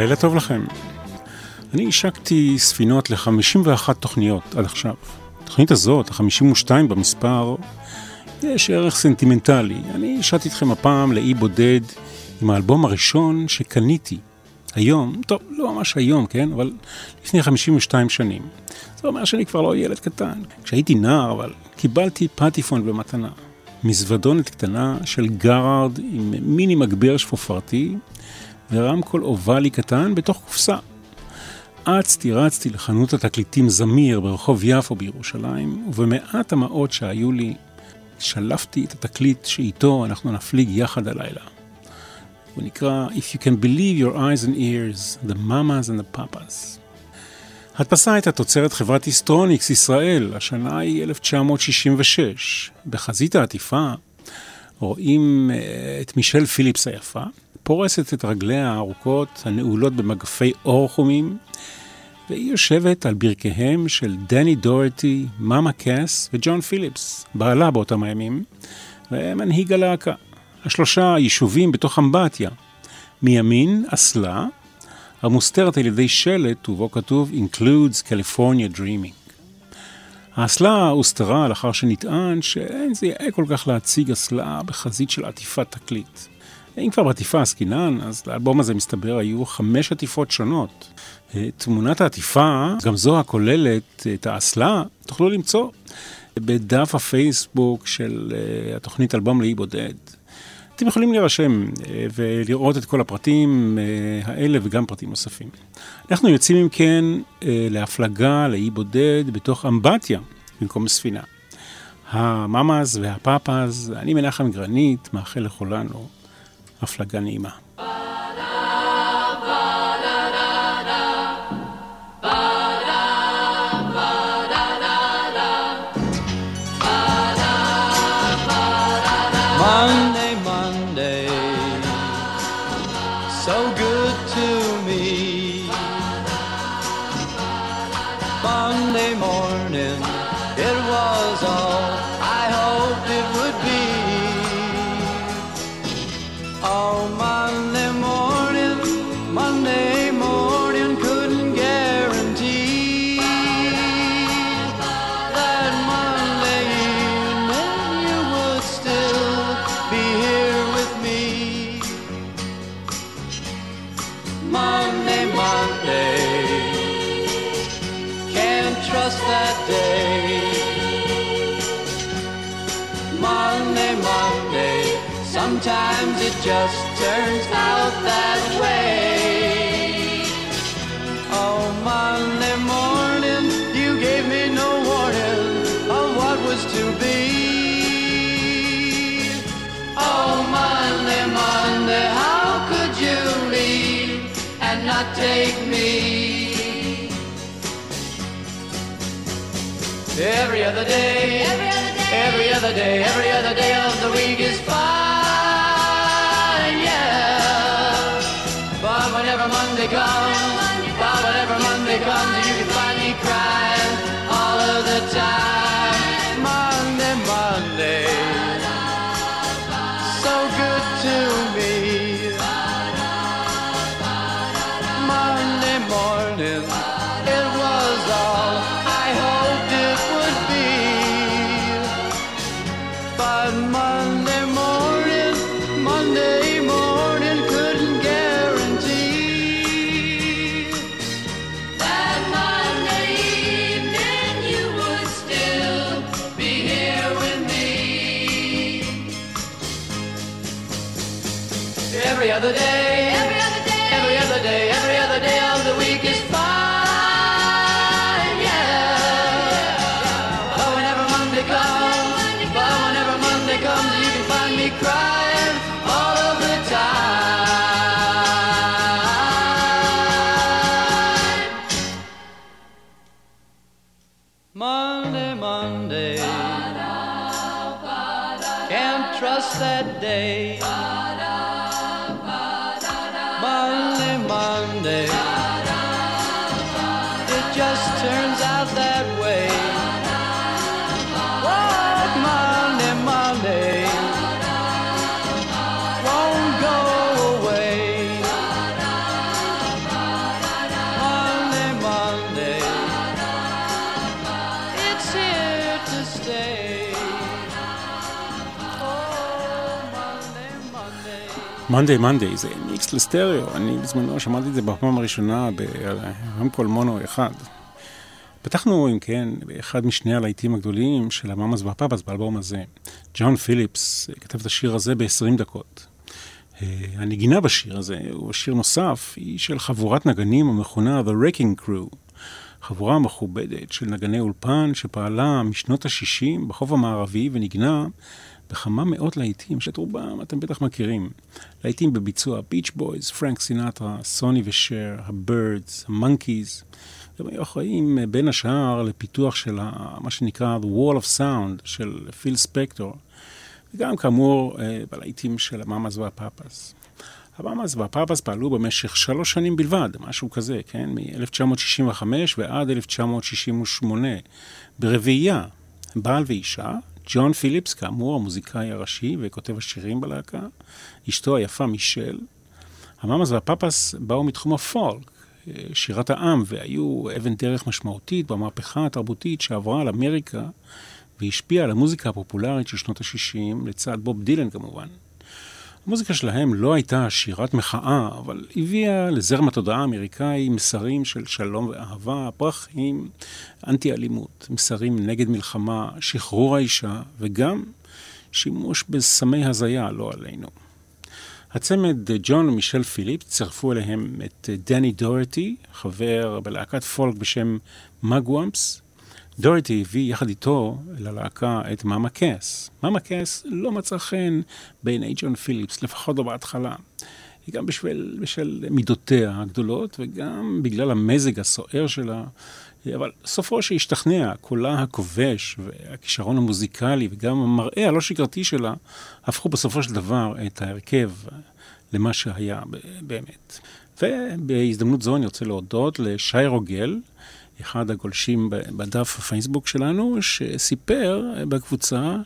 לילה טוב לכם. אני השקתי ספינות ל-51 תוכניות עד עכשיו. התוכנית הזאת, ה-52 במספר, יש ערך סנטימנטלי. אני השעתי אתכם הפעם לאי בודד עם האלבום הראשון שקניתי. היום, טוב, לא ממש היום, כן? אבל לפני 52 שנים. זה אומר שאני כבר לא ילד קטן. כשהייתי נער, אבל קיבלתי פטיפון במתנה. מזוודונת קטנה של גרארד עם מיני מגבר שפופרתי ורמקול אובלי קטן בתוך קופסה. אצתי רצתי לחנות התקליטים זמיר ברחוב יפו בירושלים, ובמעט המעות שהיו לי, שלפתי את התקליט שאיתו אנחנו נפליג יחד הלילה. הוא נקרא If you can believe your eyes and ears, the mamas and the papas. הדפסה הייתה תוצרת חברת היסטרוניקס ישראל, השנה היא 1966. בחזית העטיפה רואים אה, את מישל פיליפס היפה, פורסת את רגליה הארוכות הנעולות במגפי אור חומים, והיא יושבת על ברכיהם של דני דורטי, מאמה קאס וג'ון פיליפס, בעלה באותם הימים, ומנהיג הלהקה. השלושה יישובים בתוך אמבטיה. מימין, אסלה, המוסתרת על ידי שלט ובו כתוב Includes California Dreaming. האסלה הוסתרה לאחר שנטען שאין זה יאה כל כך להציג אסלה בחזית של עטיפת תקליט. אם כבר בעטיפה עסקינן, אז לאלבום הזה מסתבר היו חמש עטיפות שונות. אה, תמונת העטיפה, גם זו הכוללת את האסלה, תוכלו למצוא בדף הפייסבוק של אה, התוכנית אלבום לאי בודד. אתם יכולים להירשם אה, ולראות את כל הפרטים האלה וגם פרטים נוספים. אנחנו יוצאים אם כן להפלגה לאי בודד בתוך אמבטיה במקום ספינה. הממאז והפאפאז, אני מנחם גרנית, מאחל לכולנו הפלגה נעימה. Monday, Monday, Monday, sometimes it just turns out that way. Oh, Monday morning, you gave me no warning of what was to be. Oh, Monday, Monday, how could you leave and not take me? Every other day, every every other day, every other day of the week is fine, yeah. But whenever Monday comes, but whenever Monday comes, That day. מונדי מונדי זה מיקס לסטריאו, אני בזמנו שמעתי את זה בפעם הראשונה ברמקול מונו אחד. פתחנו, אם כן, באחד משני הלהיטים הגדולים של המאמאס והפאפאס באלבום הזה. ג'ון פיליפס כתב את השיר הזה ב-20 דקות. אה, הנגינה בשיר הזה, הוא שיר נוסף, היא של חבורת נגנים המכונה The Wrecking Crew. חבורה מכובדת של נגני אולפן שפעלה משנות ה-60 בחוף המערבי ונגנה בכמה מאות להיטים, שאת רובם אתם בטח מכירים. להיטים בביצוע ביץ' בויז, פרנק סינטרה, סוני ושר, הבירדס, המונקיז. הם היו אחראים בין השאר לפיתוח של מה שנקרא The Wall of Sound של פיל ספקטור, וגם כאמור אה, בלהיטים של המאמאס והפאפאס. המאמאס והפאפאס פעלו במשך שלוש שנים בלבד, משהו כזה, כן? מ-1965 ועד 1968, ברביעייה, בעל ואישה, ג'ון פיליפס, כאמור, המוזיקאי הראשי וכותב השירים בלהקה, אשתו היפה מישל. המאמאס והפאפאס באו מתחום הפולק, שירת העם, והיו אבן דרך משמעותית במהפכה התרבותית שעברה על אמריקה והשפיעה על המוזיקה הפופולרית של שנות ה-60, לצד בוב דילן כמובן. המוזיקה שלהם לא הייתה שירת מחאה, אבל הביאה לזרם התודעה האמריקאי מסרים של שלום ואהבה, פרחים, אנטי-אלימות, מסרים נגד מלחמה, שחרור האישה, וגם שימוש בסמי הזיה, לא עלינו. הצמד ג'ון ומישל פיליפ צירפו אליהם את דני דורטי, חבר בלהקת פולק בשם מגוואמפס, דוריטי הביא יחד איתו ללהקה את מאמה קאס. מאמה קאס לא מצאה חן בעיני ג'ון פיליפס, לפחות לא בהתחלה. היא גם בשביל, בשל מידותיה הגדולות וגם בגלל המזג הסוער שלה. אבל סופו שהשתכנע, קולה הכובש והכישרון המוזיקלי וגם המראה הלא שגרתי שלה, הפכו בסופו של דבר את ההרכב למה שהיה באמת. ובהזדמנות זו אני רוצה להודות לשי רוגל, אחד הגולשים בדף הפייסבוק שלנו, שסיפר בקבוצה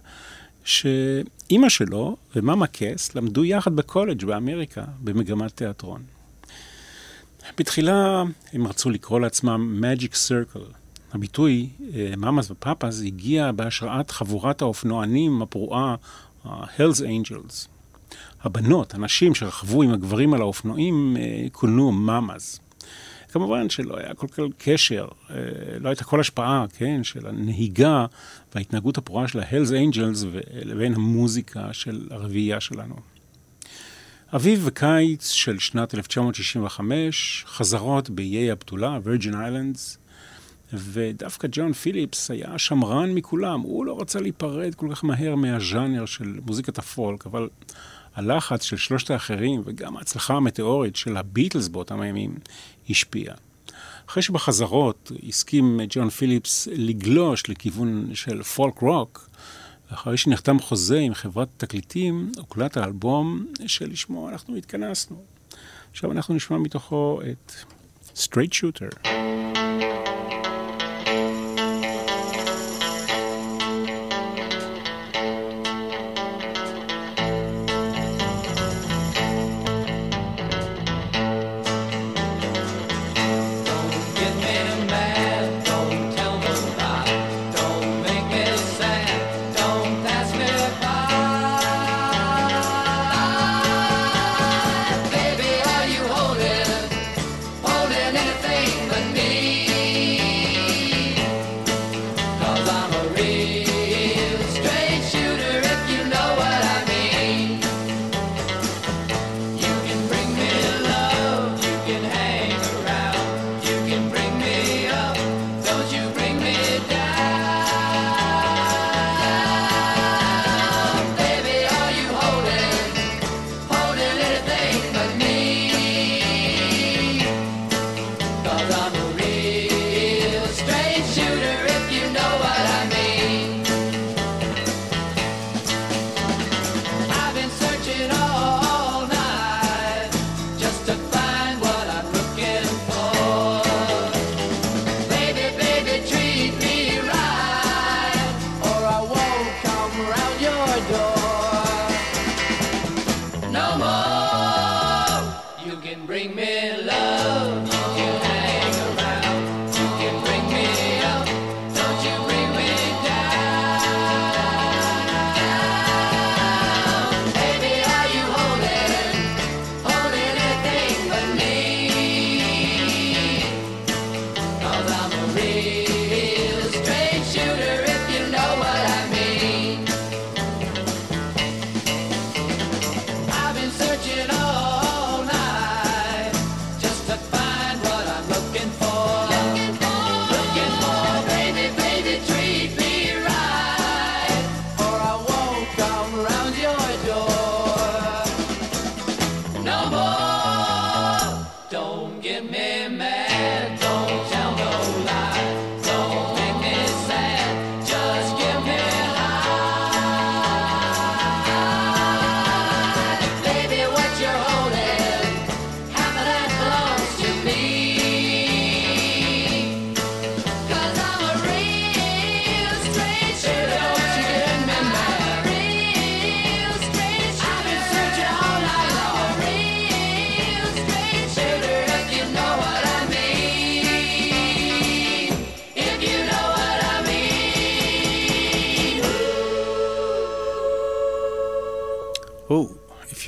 שאימא שלו ומאמה קס למדו יחד בקולג' באמריקה, במגמת תיאטרון. בתחילה הם רצו לקרוא לעצמם Magic Circle. הביטוי מאמאס ופאפאס הגיע בהשראת חבורת האופנוענים הפרועה, ה-Hells Angels. הבנות, הנשים שרכבו עם הגברים על האופנועים, אה, כונו מאמאס. כמובן שלא היה כל כך קשר, אה, לא הייתה כל השפעה, כן, של הנהיגה וההתנהגות הפרועה של ה-Hells Angels לבין המוזיקה של הרביעייה שלנו. אביב וקיץ של שנת 1965, חזרות באיי הבתולה, וירג'ין איילנדס, ודווקא ג'ון פיליפס היה שמרן מכולם, הוא לא רצה להיפרד כל כך מהר מהז'אנר של מוזיקת הפולק, אבל הלחץ של שלושת האחרים וגם ההצלחה המטאורית של הביטלס באותם הימים השפיע. אחרי שבחזרות הסכים ג'ון פיליפס לגלוש לכיוון של פולק רוק, אחרי שנחתם חוזה עם חברת תקליטים, הוקלט האלבום שלשמו אנחנו התכנסנו. עכשיו אנחנו נשמע מתוכו את Straight Shooter.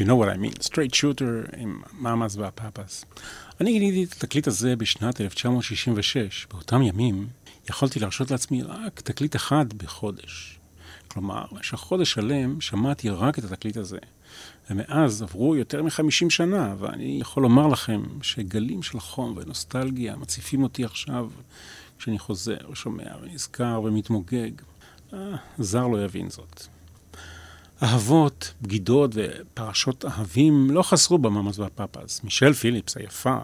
You know what I mean, straight shooter עם מאמאס והפאפס. אני גיניתי את התקליט הזה בשנת 1966. באותם ימים יכולתי להרשות לעצמי רק תקליט אחד בחודש. כלומר, במשך חודש שלם שמעתי רק את התקליט הזה. ומאז עברו יותר מחמישים שנה, ואני יכול לומר לכם שגלים של חום ונוסטלגיה מציפים אותי עכשיו כשאני חוזר ושומע ונזכר ומתמוגג. אה, זר לא יבין זאת. אהבות, בגידות ופרשות אהבים לא חסרו במאמאס והפאפאז. מישל פיליפס היפה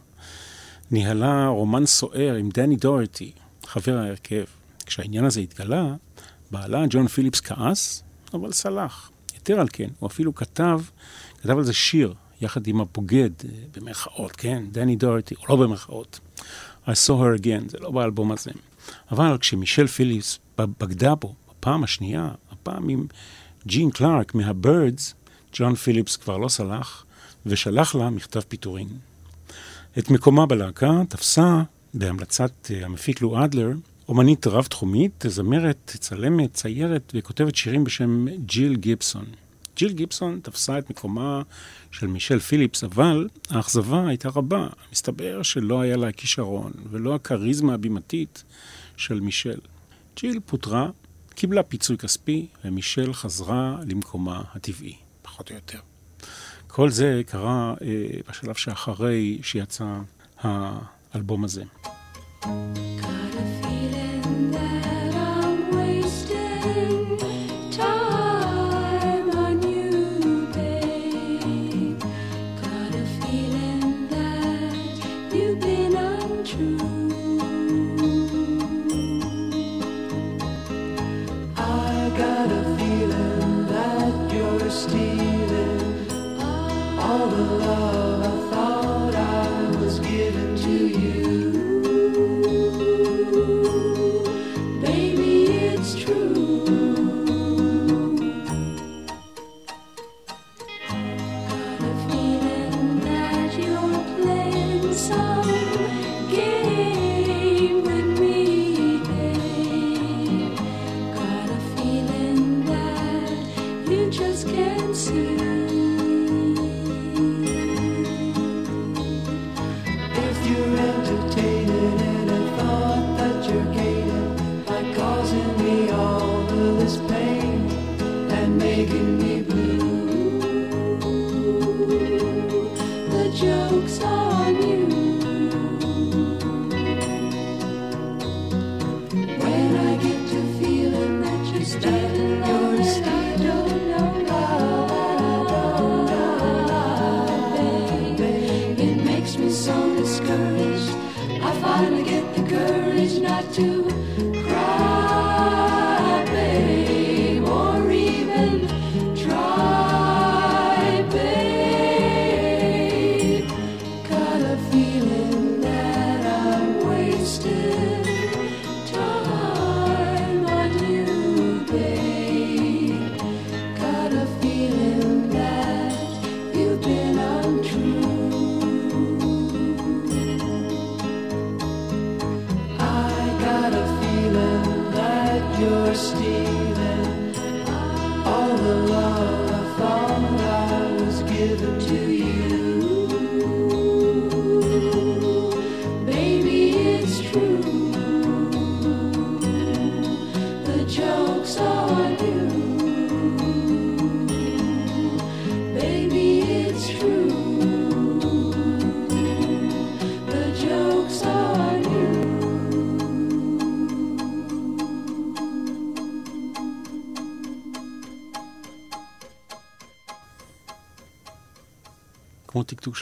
ניהלה רומן סוער עם דני דורטי, חבר ההרכב. כשהעניין הזה התגלה, בעלה ג'ון פיליפס כעס, אבל סלח. יתר על כן, הוא אפילו כתב, כתב על זה שיר, יחד עם הבוגד, אה, במרכאות, כן, דני דורטי, או לא במרכאות. I saw her again, זה לא באלבום הזה. אבל כשמישל פיליפס בגדה בו, בפעם השנייה, הפעם עם ג'ין קלארק מהבירדס, ג'ון פיליפס כבר לא סלח, ושלח לה מכתב פיטורין. את מקומה בלהקה תפסה, בהמלצת אה, המפיק לו אדלר, אומנית רב-תחומית, זמרת, צלמת, ציירת וכותבת שירים בשם ג'יל גיבסון. ג'יל גיבסון תפסה את מקומה של מישל פיליפס, אבל האכזבה הייתה רבה. מסתבר שלא היה לה הכישרון ולא הכריזמה הבימתית של מישל. ג'יל פוטרה, קיבלה פיצוי כספי, ומישל חזרה למקומה הטבעי, פחות או יותר. כל זה קרה אה, בשלב שאחרי שיצא האלבום הזה. כמו טקטוק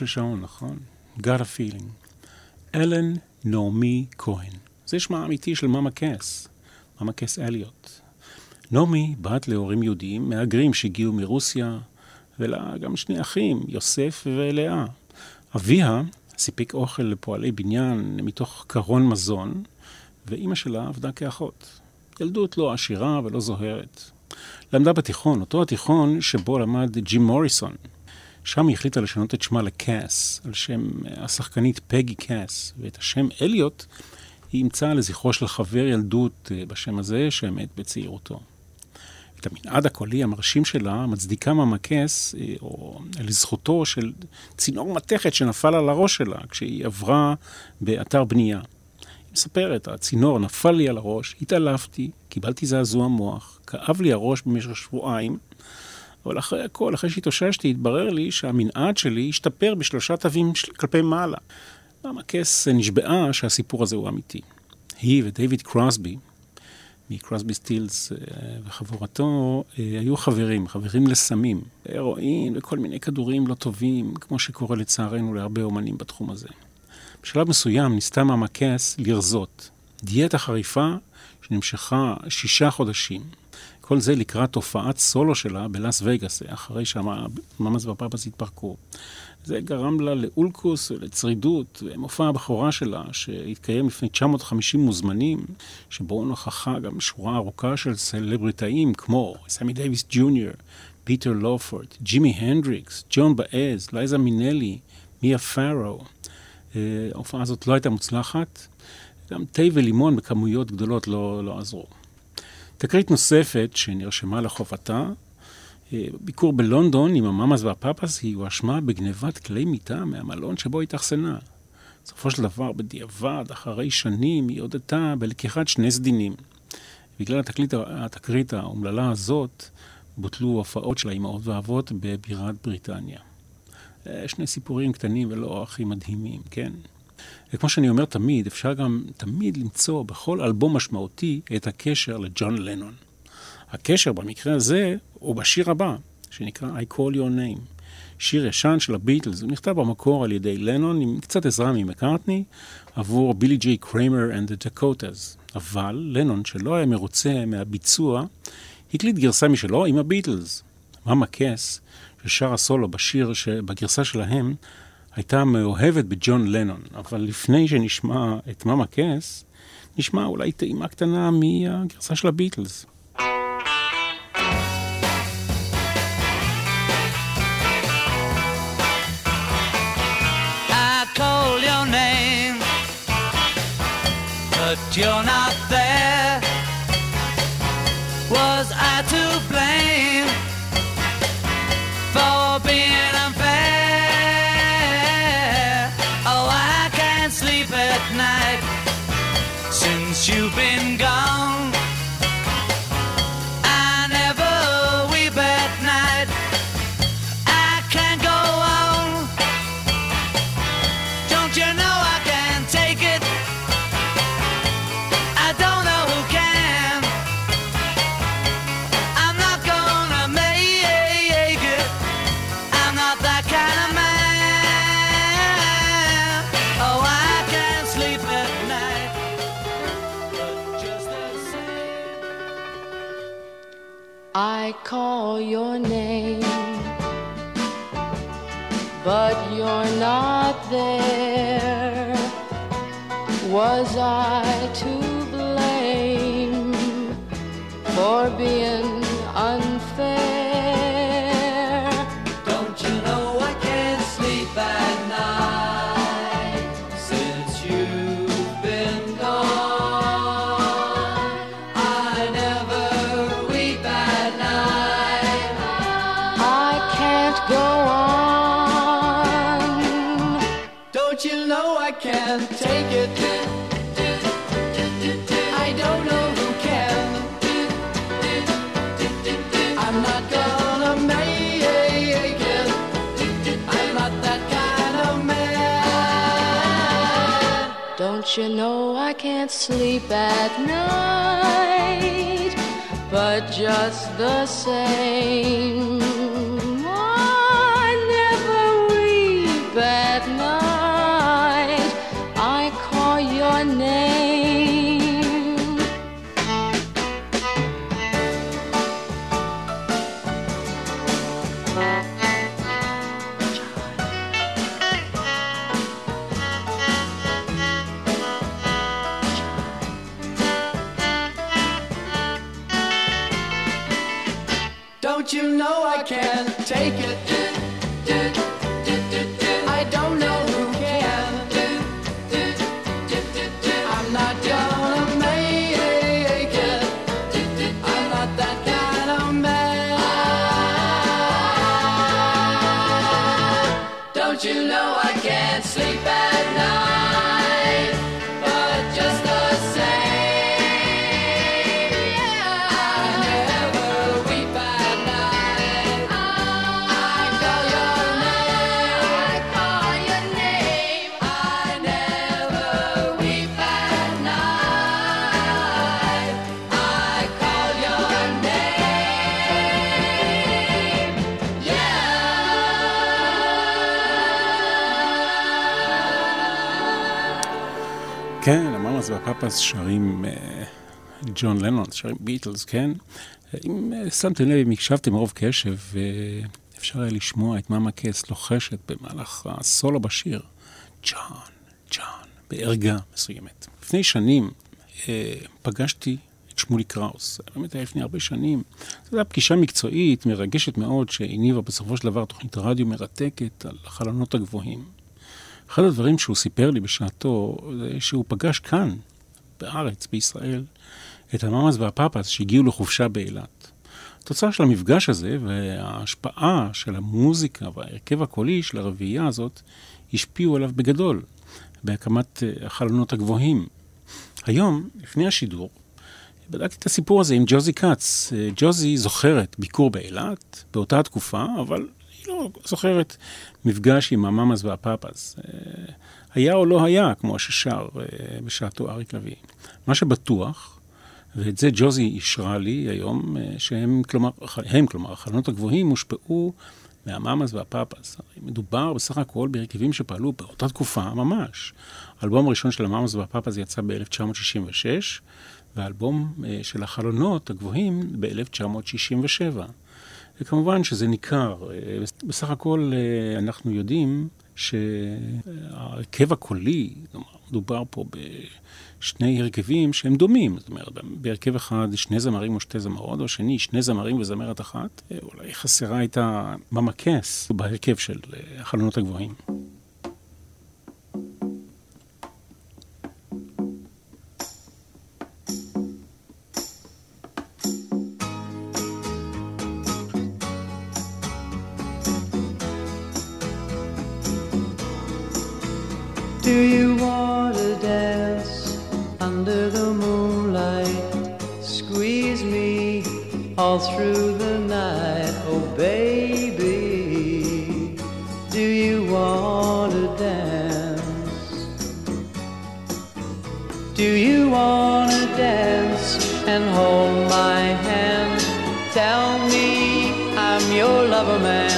של שעון, נכון? got a feeling. אלן נעמי כהן. זה שמה האמיתי של מאמה קס, מאמה קס אליוט. נעמי בת להורים יהודיים מהגרים שהגיעו מרוסיה, ולה גם שני אחים, יוסף ולאה. אביה סיפק אוכל לפועלי בניין מתוך קרון מזון, ואימא שלה עבדה כאחות. ילדות לא עשירה ולא זוהרת. למדה בתיכון, אותו התיכון שבו למד ג'ים מוריסון, שם היא החליטה לשנות את שמה לקאס, על שם השחקנית פגי קאס, ואת השם אליוט היא אימצה לזכרו של חבר ילדות אה, בשם הזה, שמת בצעירותו. את המנעד הקולי המרשים שלה מצדיקה ממקס, אה, או לזכותו של צינור מתכת שנפל על הראש שלה כשהיא עברה באתר בנייה. היא מספרת, הצינור נפל לי על הראש, התעלפתי, קיבלתי זעזוע מוח, כאב לי הראש במשך שבועיים, אבל אחרי הכל, אחרי שהתאוששתי, התברר לי שהמנעד שלי השתפר בשלושה תווים כלפי מעלה. המקס נשבעה שהסיפור הזה הוא אמיתי. היא ודייוויד קרוסבי, מקרוסבי סטילס אה, וחבורתו, אה, היו חברים, חברים לסמים, הרואין וכל מיני כדורים לא טובים, כמו שקורה לצערנו להרבה אומנים בתחום הזה. בשלב מסוים ניסתה מהמקס לרזות. דיאטה חריפה שנמשכה שישה חודשים. כל זה לקראת הופעת סולו שלה בלאס וגאס, אחרי שהמאמאס והפאפאס התפרקו. זה גרם לה לאולקוס ולצרידות, ומופע הבכורה שלה, שהתקיים לפני 950 מוזמנים, שבו נכחה גם שורה ארוכה של סלבריטאים כמו סמי דייוויס ג'וניור, פיטר לופורד, ג'ימי הנדריקס, ג'ואן באאז, לייזה מינלי, מיה פארו. אה, ההופעה הזאת לא הייתה מוצלחת, גם תה ולימון בכמויות גדולות לא, לא עזרו. תקרית נוספת שנרשמה לחובתה, אה, ביקור בלונדון עם הממאס והפאפס היא הואשמה בגנבת כלי מיטה מהמלון שבו התאכסנה. בסופו של דבר, בדיעבד, אחרי שנים, היא הודתה בלקיחת שני סדינים. בגלל התקליט, התקרית האומללה הזאת, בוטלו הופעות של האימהות והאבות בבירת בריטניה. אה, שני סיפורים קטנים ולא הכי מדהימים, כן? וכמו שאני אומר תמיד, אפשר גם תמיד למצוא בכל אלבום משמעותי את הקשר לג'ון לנון. הקשר במקרה הזה הוא בשיר הבא, שנקרא I call your name. שיר ישן של הביטלס, הוא נכתב במקור על ידי לנון עם קצת עזרה ממקארטני עבור בילי ג'יי קריימר and the Dakotas. אבל לנון, שלא היה מרוצה מהביצוע, הקליט גרסה משלו עם הביטלס. מאמה קס, ששר הסולו בשיר שבגרסה שלהם, הייתה מאוהבת בג'ון לנון, אבל לפני שנשמע את מאמה קס, נשמע אולי טעימה קטנה מהגרסה של הביטלס. but you're not there. Sleep at night, but just the same, והפאפאס שרים אה, ג'ון לנון, שרים ביטלס, כן? אם אה, שמתם לב, אם הקשבתם רוב קשב, אה, אפשר היה לשמוע את מאמה קס לוחשת במהלך הסולו בשיר. ג'ון, ג'ון, בערגה מסוימת. לפני שנים אה, פגשתי את שמולי קראוס. באמת היה לפני הרבה שנים. זו הייתה פגישה מקצועית, מרגשת מאוד, שהניבה בסופו של דבר תוכנית רדיו מרתקת על החלונות הגבוהים. אחד הדברים שהוא סיפר לי בשעתו, זה שהוא פגש כאן, בארץ, בישראל, את המאמאס והפאפאס שהגיעו לחופשה באילת. התוצאה של המפגש הזה וההשפעה של המוזיקה וההרכב הקולי של הרביעייה הזאת השפיעו עליו בגדול בהקמת אה, החלונות הגבוהים. היום, לפני השידור, בדקתי את הסיפור הזה עם ג'וזי כץ. אה, ג'וזי זוכרת ביקור באילת באותה תקופה, אבל היא לא זוכרת מפגש עם המאמאס והפאפאס. היה או לא היה, כמו ששר אה, בשעתו אריק לביא. מה שבטוח, ואת זה ג'וזי אישרה לי היום, אה, שהם, כלומר, הם, כלומר, החלונות הגבוהים הושפעו מהמאמאס והפאפאס. הרי מדובר בסך הכל בהרכבים שפעלו באותה תקופה ממש. האלבום הראשון של המאמאס והפאפאס יצא ב-1966, והאלבום אה, של החלונות הגבוהים ב-1967. וכמובן שזה ניכר. בסך הכל אנחנו יודעים שההרכב הקולי, מדובר פה בשני הרכבים שהם דומים. זאת אומרת, בהרכב אחד שני זמרים או שתי זמרות, או שני שני זמרים וזמרת אחת. אה, אולי חסרה הייתה במקס בהרכב של אה, החלונות הגבוהים. Do you want to dance under the moonlight? Squeeze me all through the night, oh baby. Do you want to dance? Do you want to dance and hold my hand? Tell me I'm your lover man.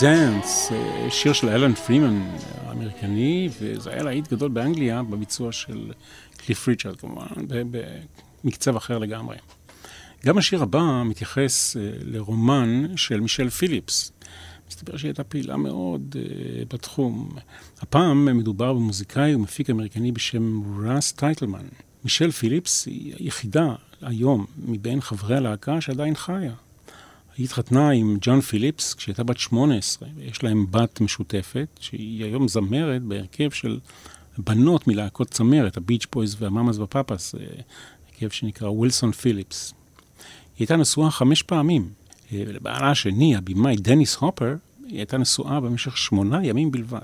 Dance, אה, שיר של אלן פרימן האמריקני, וזה היה להיט גדול באנגליה בביצוע של קליף ריצ'רד כמובן, במקצב אחר לגמרי. גם השיר הבא מתייחס אה, לרומן של מישל פיליפס. מסתבר שהיא הייתה פעילה מאוד uh, בתחום. הפעם מדובר במוזיקאי ומפיק אמריקני בשם ראס טייטלמן. מישל פיליפס היא היחידה היום מבין חברי הלהקה שעדיין חיה. היא התחתנה עם ג'ון פיליפס כשהיא הייתה בת 18, ויש להם בת משותפת, שהיא היום זמרת בהרכב של בנות מלהקות צמרת, הביץ' בויז והמאמאס והפאפאס, אה, הרכב שנקרא ווילסון פיליפס. היא הייתה נשואה חמש פעמים, אה, ולבעלה השני, הבמאי דניס הופר, היא הייתה נשואה במשך שמונה ימים בלבד.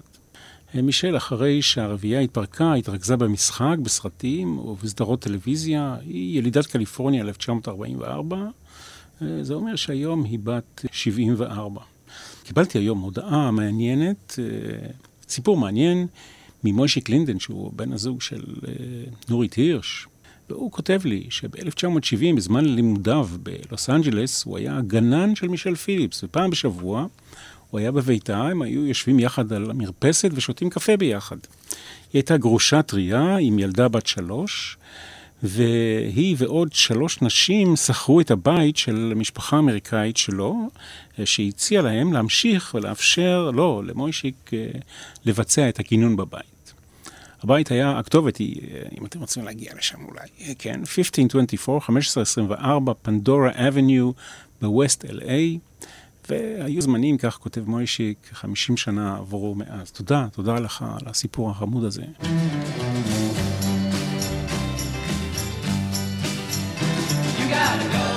אה, מישל, אחרי שהרביעייה התפרקה, התרכזה במשחק, בסרטים ובסדרות טלוויזיה. היא ילידת קליפורניה 1944, אה, זה אומר שהיום היא בת 74. קיבלתי היום הודעה מעניינת, אה, סיפור מעניין, ממוישיק לינדן, שהוא בן הזוג של אה, נורית הירש. והוא כותב לי שב-1970, בזמן לימודיו בלוס אנג'לס, הוא היה הגנן של מישל פיליפס, ופעם בשבוע הוא היה בביתה, הם היו יושבים יחד על המרפסת ושותים קפה ביחד. היא הייתה גרושה טריה עם ילדה בת שלוש, והיא ועוד שלוש נשים שכרו את הבית של משפחה אמריקאית שלו, אה, שהציע להם להמשיך ולאפשר לו, למוישיק, אה, לבצע את הכינון בבית. הבית היה, הכתובת היא, אה, אם אתם רוצים להגיע לשם אולי, כן, 1524, 1524, פנדורה אבניו בווסט אל-איי, והיו זמנים, כך כותב מוישיק, 50 שנה עברו מאז. תודה, תודה לך על הסיפור החמוד הזה. Yeah.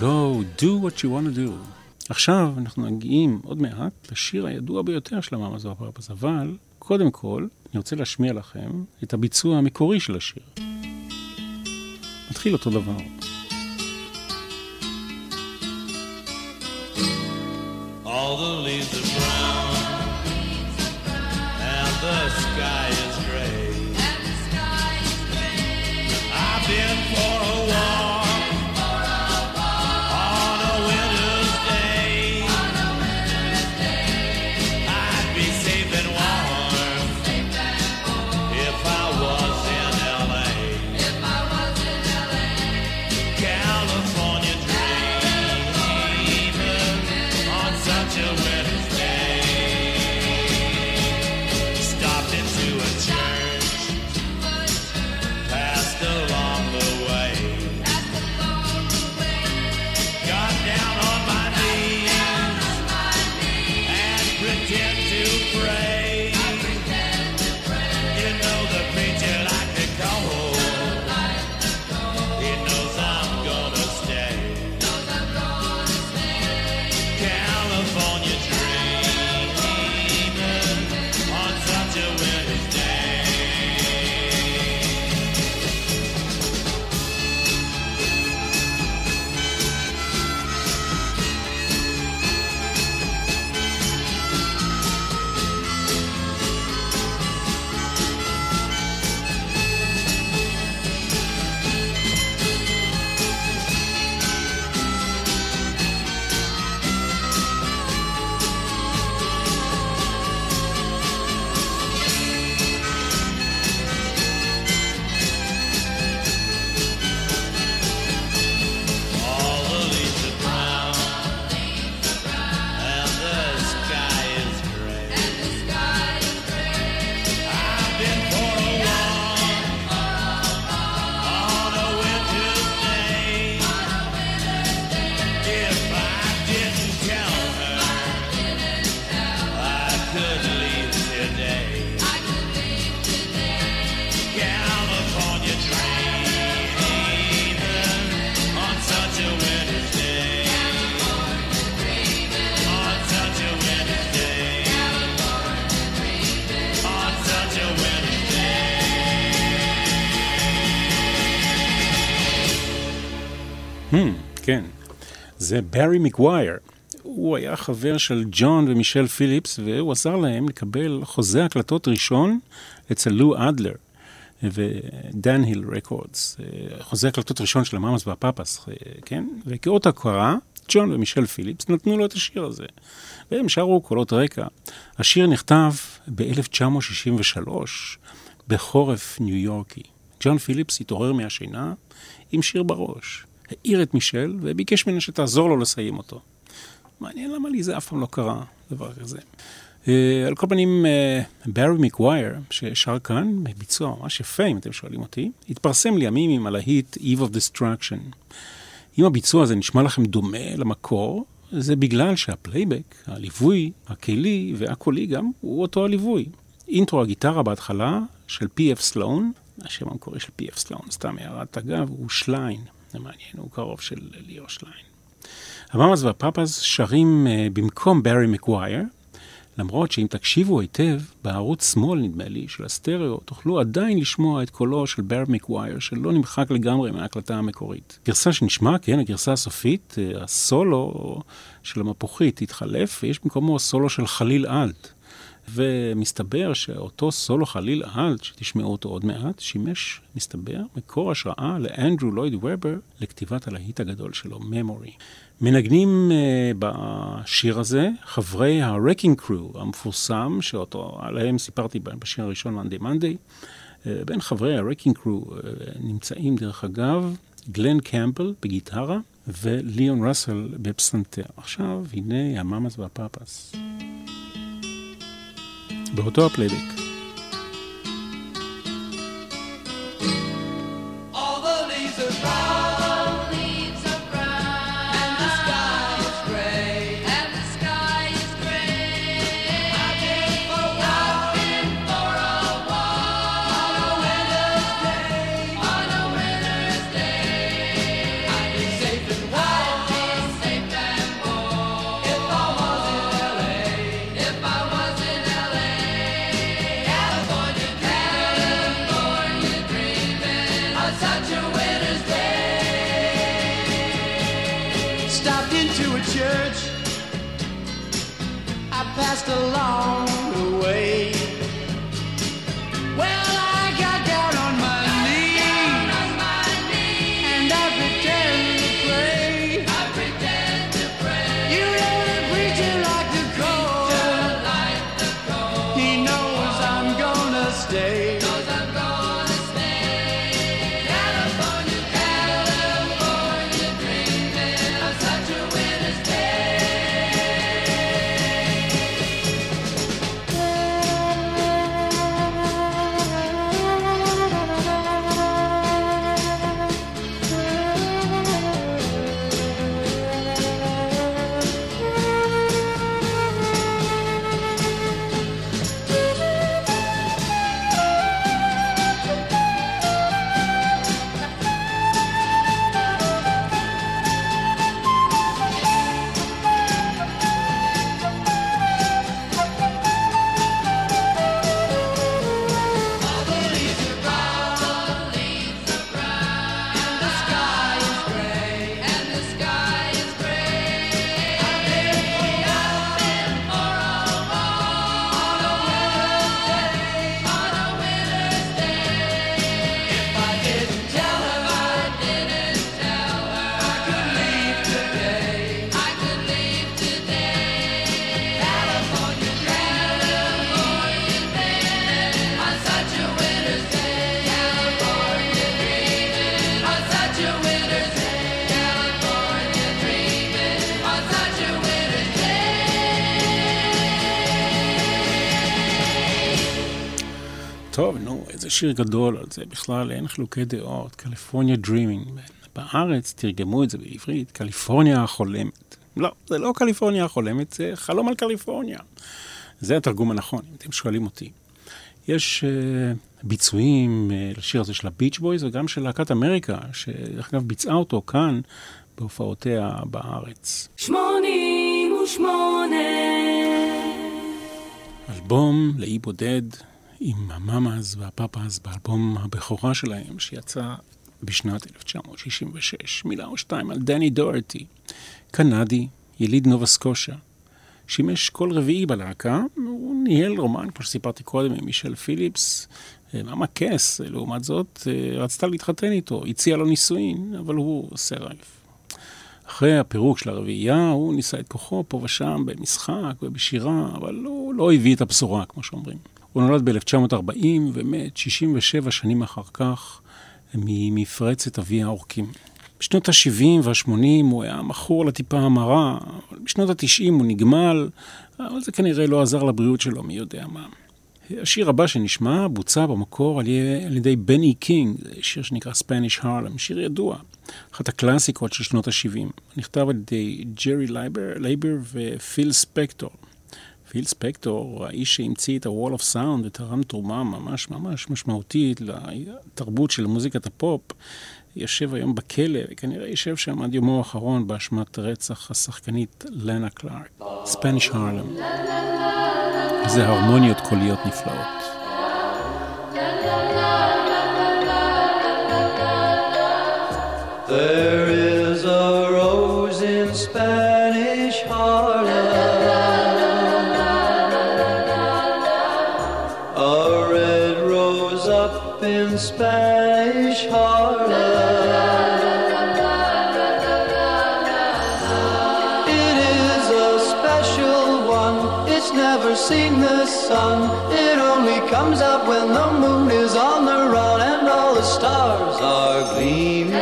Go, do what you wanna do. עכשיו אנחנו מגיעים עוד מעט לשיר הידוע ביותר של המאמץ והפרפס, אבל קודם כל אני רוצה להשמיע לכם את הביצוע המקורי של השיר. מתחיל אותו דבר. All the leaves כן. זה ברי מקווייר. הוא היה חבר של ג'ון ומישל פיליפס, והוא עזר להם לקבל חוזה הקלטות ראשון אצל לו אדלר ודן היל רקורדס. חוזה הקלטות ראשון של המאמאס והפאפס, אה, כן? וכאות הכרה, ג'ון ומישל פיליפס נתנו לו את השיר הזה. והם שרו קולות רקע. השיר נכתב ב-1963, בחורף ניו יורקי. ג'ון פיליפס התעורר מהשינה עם שיר בראש. העיר את מישל וביקש ממנה שתעזור לו לסיים אותו. מעניין למה לי זה אף פעם לא קרה, דבר כזה. אה, על כל פנים, ברי מקווייר, ששר כאן בביצוע ממש יפה, אם אתם שואלים אותי, התפרסם לימים עם הלהיט Eve of Destruction. אם הביצוע הזה נשמע לכם דומה למקור, זה בגלל שהפלייבק, הליווי, הכלי והקולי גם, הוא אותו הליווי. אינטרו הגיטרה בהתחלה של פי.אף סלון, השם המקורי של פי.אף סלון, סתם הערת אגב, הוא שליין, זה מעניין, הוא קרוב של ליאור שליין. המאמאס והפאפאז שרים uh, במקום ברי מקווייר, למרות שאם תקשיבו היטב, בערוץ שמאל, נדמה לי, של הסטריאו, תוכלו עדיין לשמוע את קולו של בר מקווייר, שלא נמחק לגמרי מההקלטה המקורית. גרסה שנשמע, כן, הגרסה הסופית, אה, הסולו של המפוחית התחלף, ויש במקומו סולו של חליל אלט. ומסתבר שאותו סולו חליל אלט, שתשמעו אותו עוד מעט, שימש, מסתבר, מקור השראה לאנדרו לויד וובר לכתיבת הלהיט הגדול שלו, ממורי. מנגנים uh, בשיר הזה חברי ה-Wrecking Crew המפורסם, שאותו עליהם סיפרתי בשיר הראשון, מאנדי מאנדי. Uh, בין חברי ה-Wrecking Crew uh, נמצאים, דרך אגב, גלן קמפל בגיטרה וליאון ראסל בפסנתר. עכשיו, הנה המאמאס והפאפס. באותו הפלייבק. שיר גדול על זה, בכלל אין חילוקי דעות, California Dreamin'. בארץ תרגמו את זה בעברית, קליפורניה החולמת. לא, זה לא קליפורניה החולמת, זה חלום על קליפורניה. זה התרגום הנכון, אם אתם שואלים אותי. יש אה, ביצועים אה, לשיר הזה של הביץ' בויז וגם של להקת אמריקה, שדרך אגב ביצעה אותו כאן בהופעותיה בארץ. שמונים ושמונה אלבום לאי בודד עם הממאז והפאפאז באלבום הבכורה שלהם, שיצא בשנת 1966, מילה או שתיים על דני דורטי, קנדי, יליד נובה סקושה. שימש קול רביעי בלהקה, הוא ניהל רומן, כמו שסיפרתי קודם, עם מישל פיליפס, מאמה קס, לעומת זאת, רצתה להתחתן איתו, הציעה לו נישואין, אבל הוא סירב. אחרי הפירוק של הרביעייה, הוא ניסה את כוחו פה ושם במשחק ובשירה, אבל הוא לא הביא את הבשורה, כמו שאומרים. הוא נולד ב-1940 ומת 67 שנים אחר כך ממפרצת אבי העורקים. בשנות ה-70 וה-80 הוא היה מכור לטיפה המרה, בשנות ה-90 הוא נגמל, אבל זה כנראה לא עזר לבריאות שלו, מי יודע מה. השיר הבא שנשמע בוצע במקור על ידי בני קינג, שיר שנקרא Spanish Harlem, שיר ידוע, אחת הקלאסיקות של שנות ה-70. נכתב על ידי ג'רי לייבר ופיל ספקטור. פיל ספקטור, האיש שהמציא את ה-Wall of Sound ותרם תרומה ממש ממש משמעותית לתרבות של מוזיקת הפופ, יושב היום בכלא, וכנראה יושב שם עד יומו האחרון באשמת רצח השחקנית לנה קלארקסון. Spanish Harlem. זה הרמוניות קוליות נפלאות. There is a rose in Spanish Spanish Harlem. It is a special one, it's never seen the sun. It only comes out when the moon is on the run and all the stars are gleaming.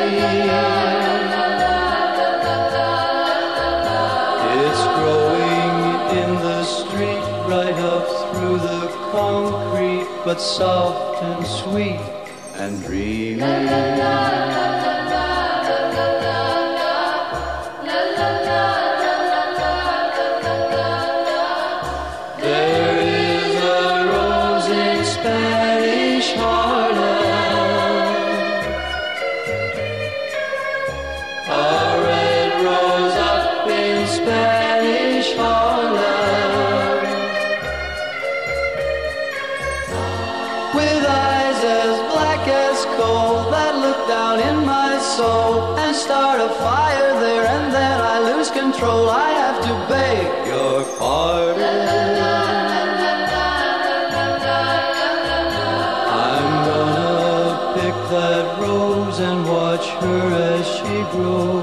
It's growing in the street right up through the concrete, but soft and sweet and dream. Grow.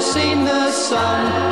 Seen the sun.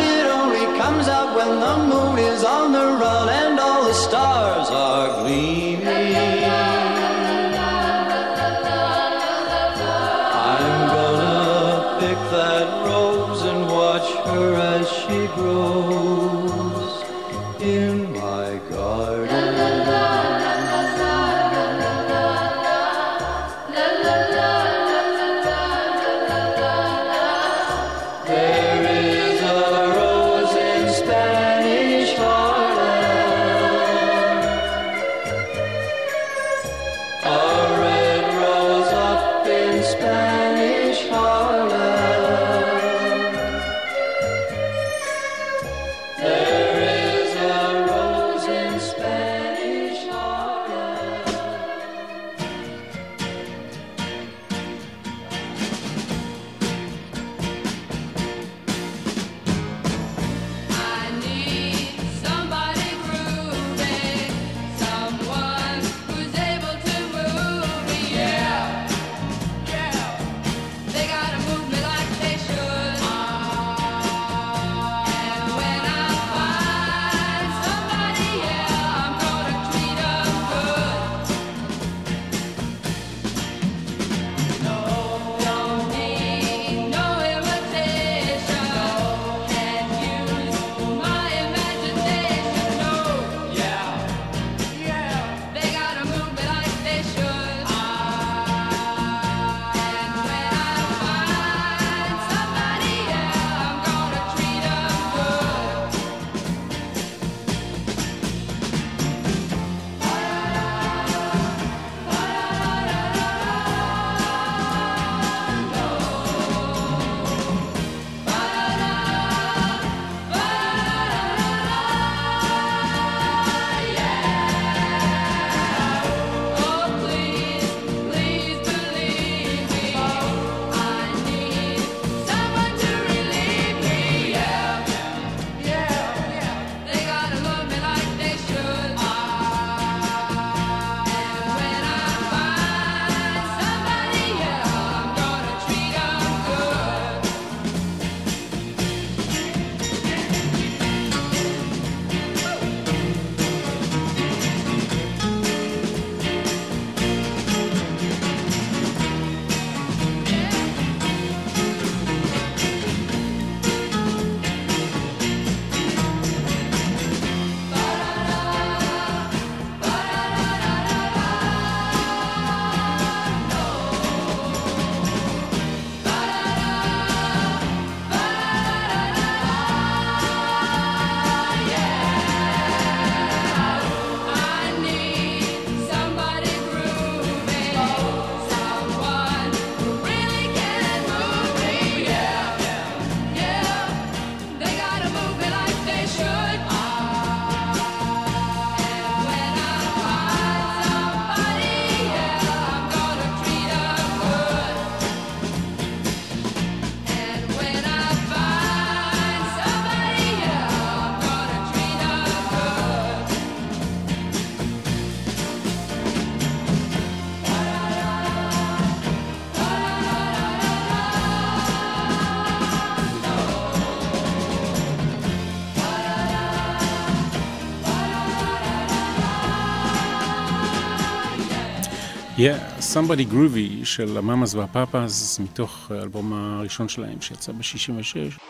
Somebody Groovy של המאמאס והפאפאס, מתוך האלבום הראשון שלהם שיצא ב-66.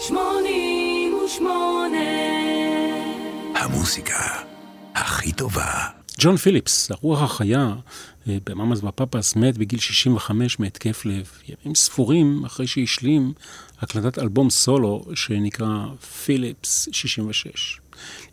שמונים ושמונה המוסיקה הכי טובה. ג'ון פיליפס, הרוח החיה אה, במאמאס והפאפאס, מת בגיל 65 מהתקף לב, ימים ספורים אחרי שהשלים הקלטת אלבום סולו שנקרא פיליפס 66.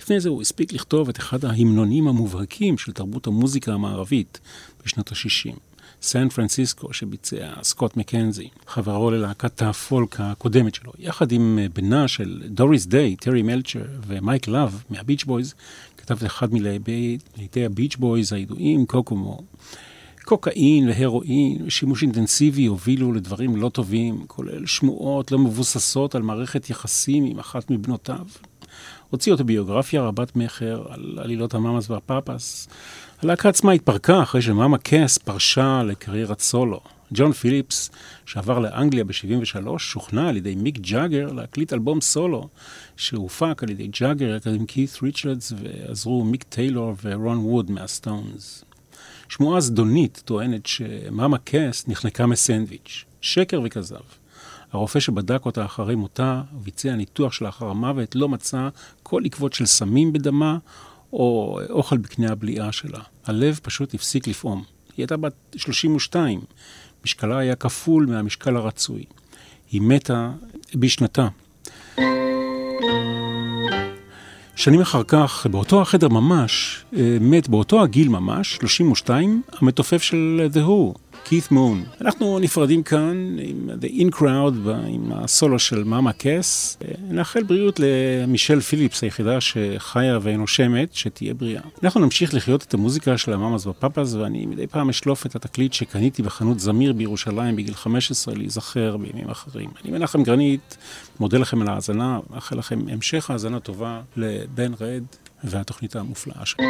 לפני זה הוא הספיק לכתוב את אחד ההמנונים המובהקים של תרבות המוזיקה המערבית בשנות ה-60. סן פרנסיסקו שביצע סקוט מקנזי, חברו ללהקת הפולק הקודמת שלו, יחד עם אה, בנה של דוריס דיי, טרי מלצ'ר ומייק לאב מהביץ' בויז, כתב את אחד מלהיטי הביץ' בויז הידועים, קוקומו. קוקאין והרואין ושימוש אינטנסיבי הובילו לדברים לא טובים, כולל שמועות לא מבוססות על מערכת יחסים עם אחת מבנותיו. הוציא אוטוביוגרפיה רבת מכר על עלילות המאמאס והפאפס. הלהקה עצמה התפרקה אחרי שמאמה קס פרשה לקריירת סולו. ג'ון פיליפס, שעבר לאנגליה ב-73, שוכנע על ידי מיק ג'אגר להקליט אלבום סולו, שהופק על ידי ג'אגר יחד עם קית' ריצ'רדס, ועזרו מיק טיילור ורון ווד מהסטונס. שמועה זדונית טוענת שמאמה קס נחנקה מסנדוויץ', שקר וכזב. הרופא שבדק אותה אחרי מותה וביצע ניתוח שלאחר המוות לא מצא כל עקבות של סמים בדמה או אוכל בקנה הבליעה שלה. הלב פשוט הפסיק לפעום. היא הייתה בת 32, משקלה היה כפול מהמשקל הרצוי. היא מתה בשנתה. שנים אחר כך, באותו החדר ממש, אה, מת באותו הגיל ממש, 32, המתופף של The Who, כית מון. אנחנו נפרדים כאן עם The In Crowd, עם הסולו של מאמה קס. נאחל בריאות למישל פיליפס, היחידה שחיה ונושמת, שתהיה בריאה. אנחנו נמשיך לחיות את המוזיקה של המאמאס והפאפאס, ואני מדי פעם אשלוף את התקליט שקניתי בחנות זמיר בירושלים בגיל 15 להיזכר בימים אחרים. אני מנחם גרנית, מודה לכם על ההאזנה, מאחל לכם המשך האזנה טובה לבן רד והתוכנית המופלאה שלו.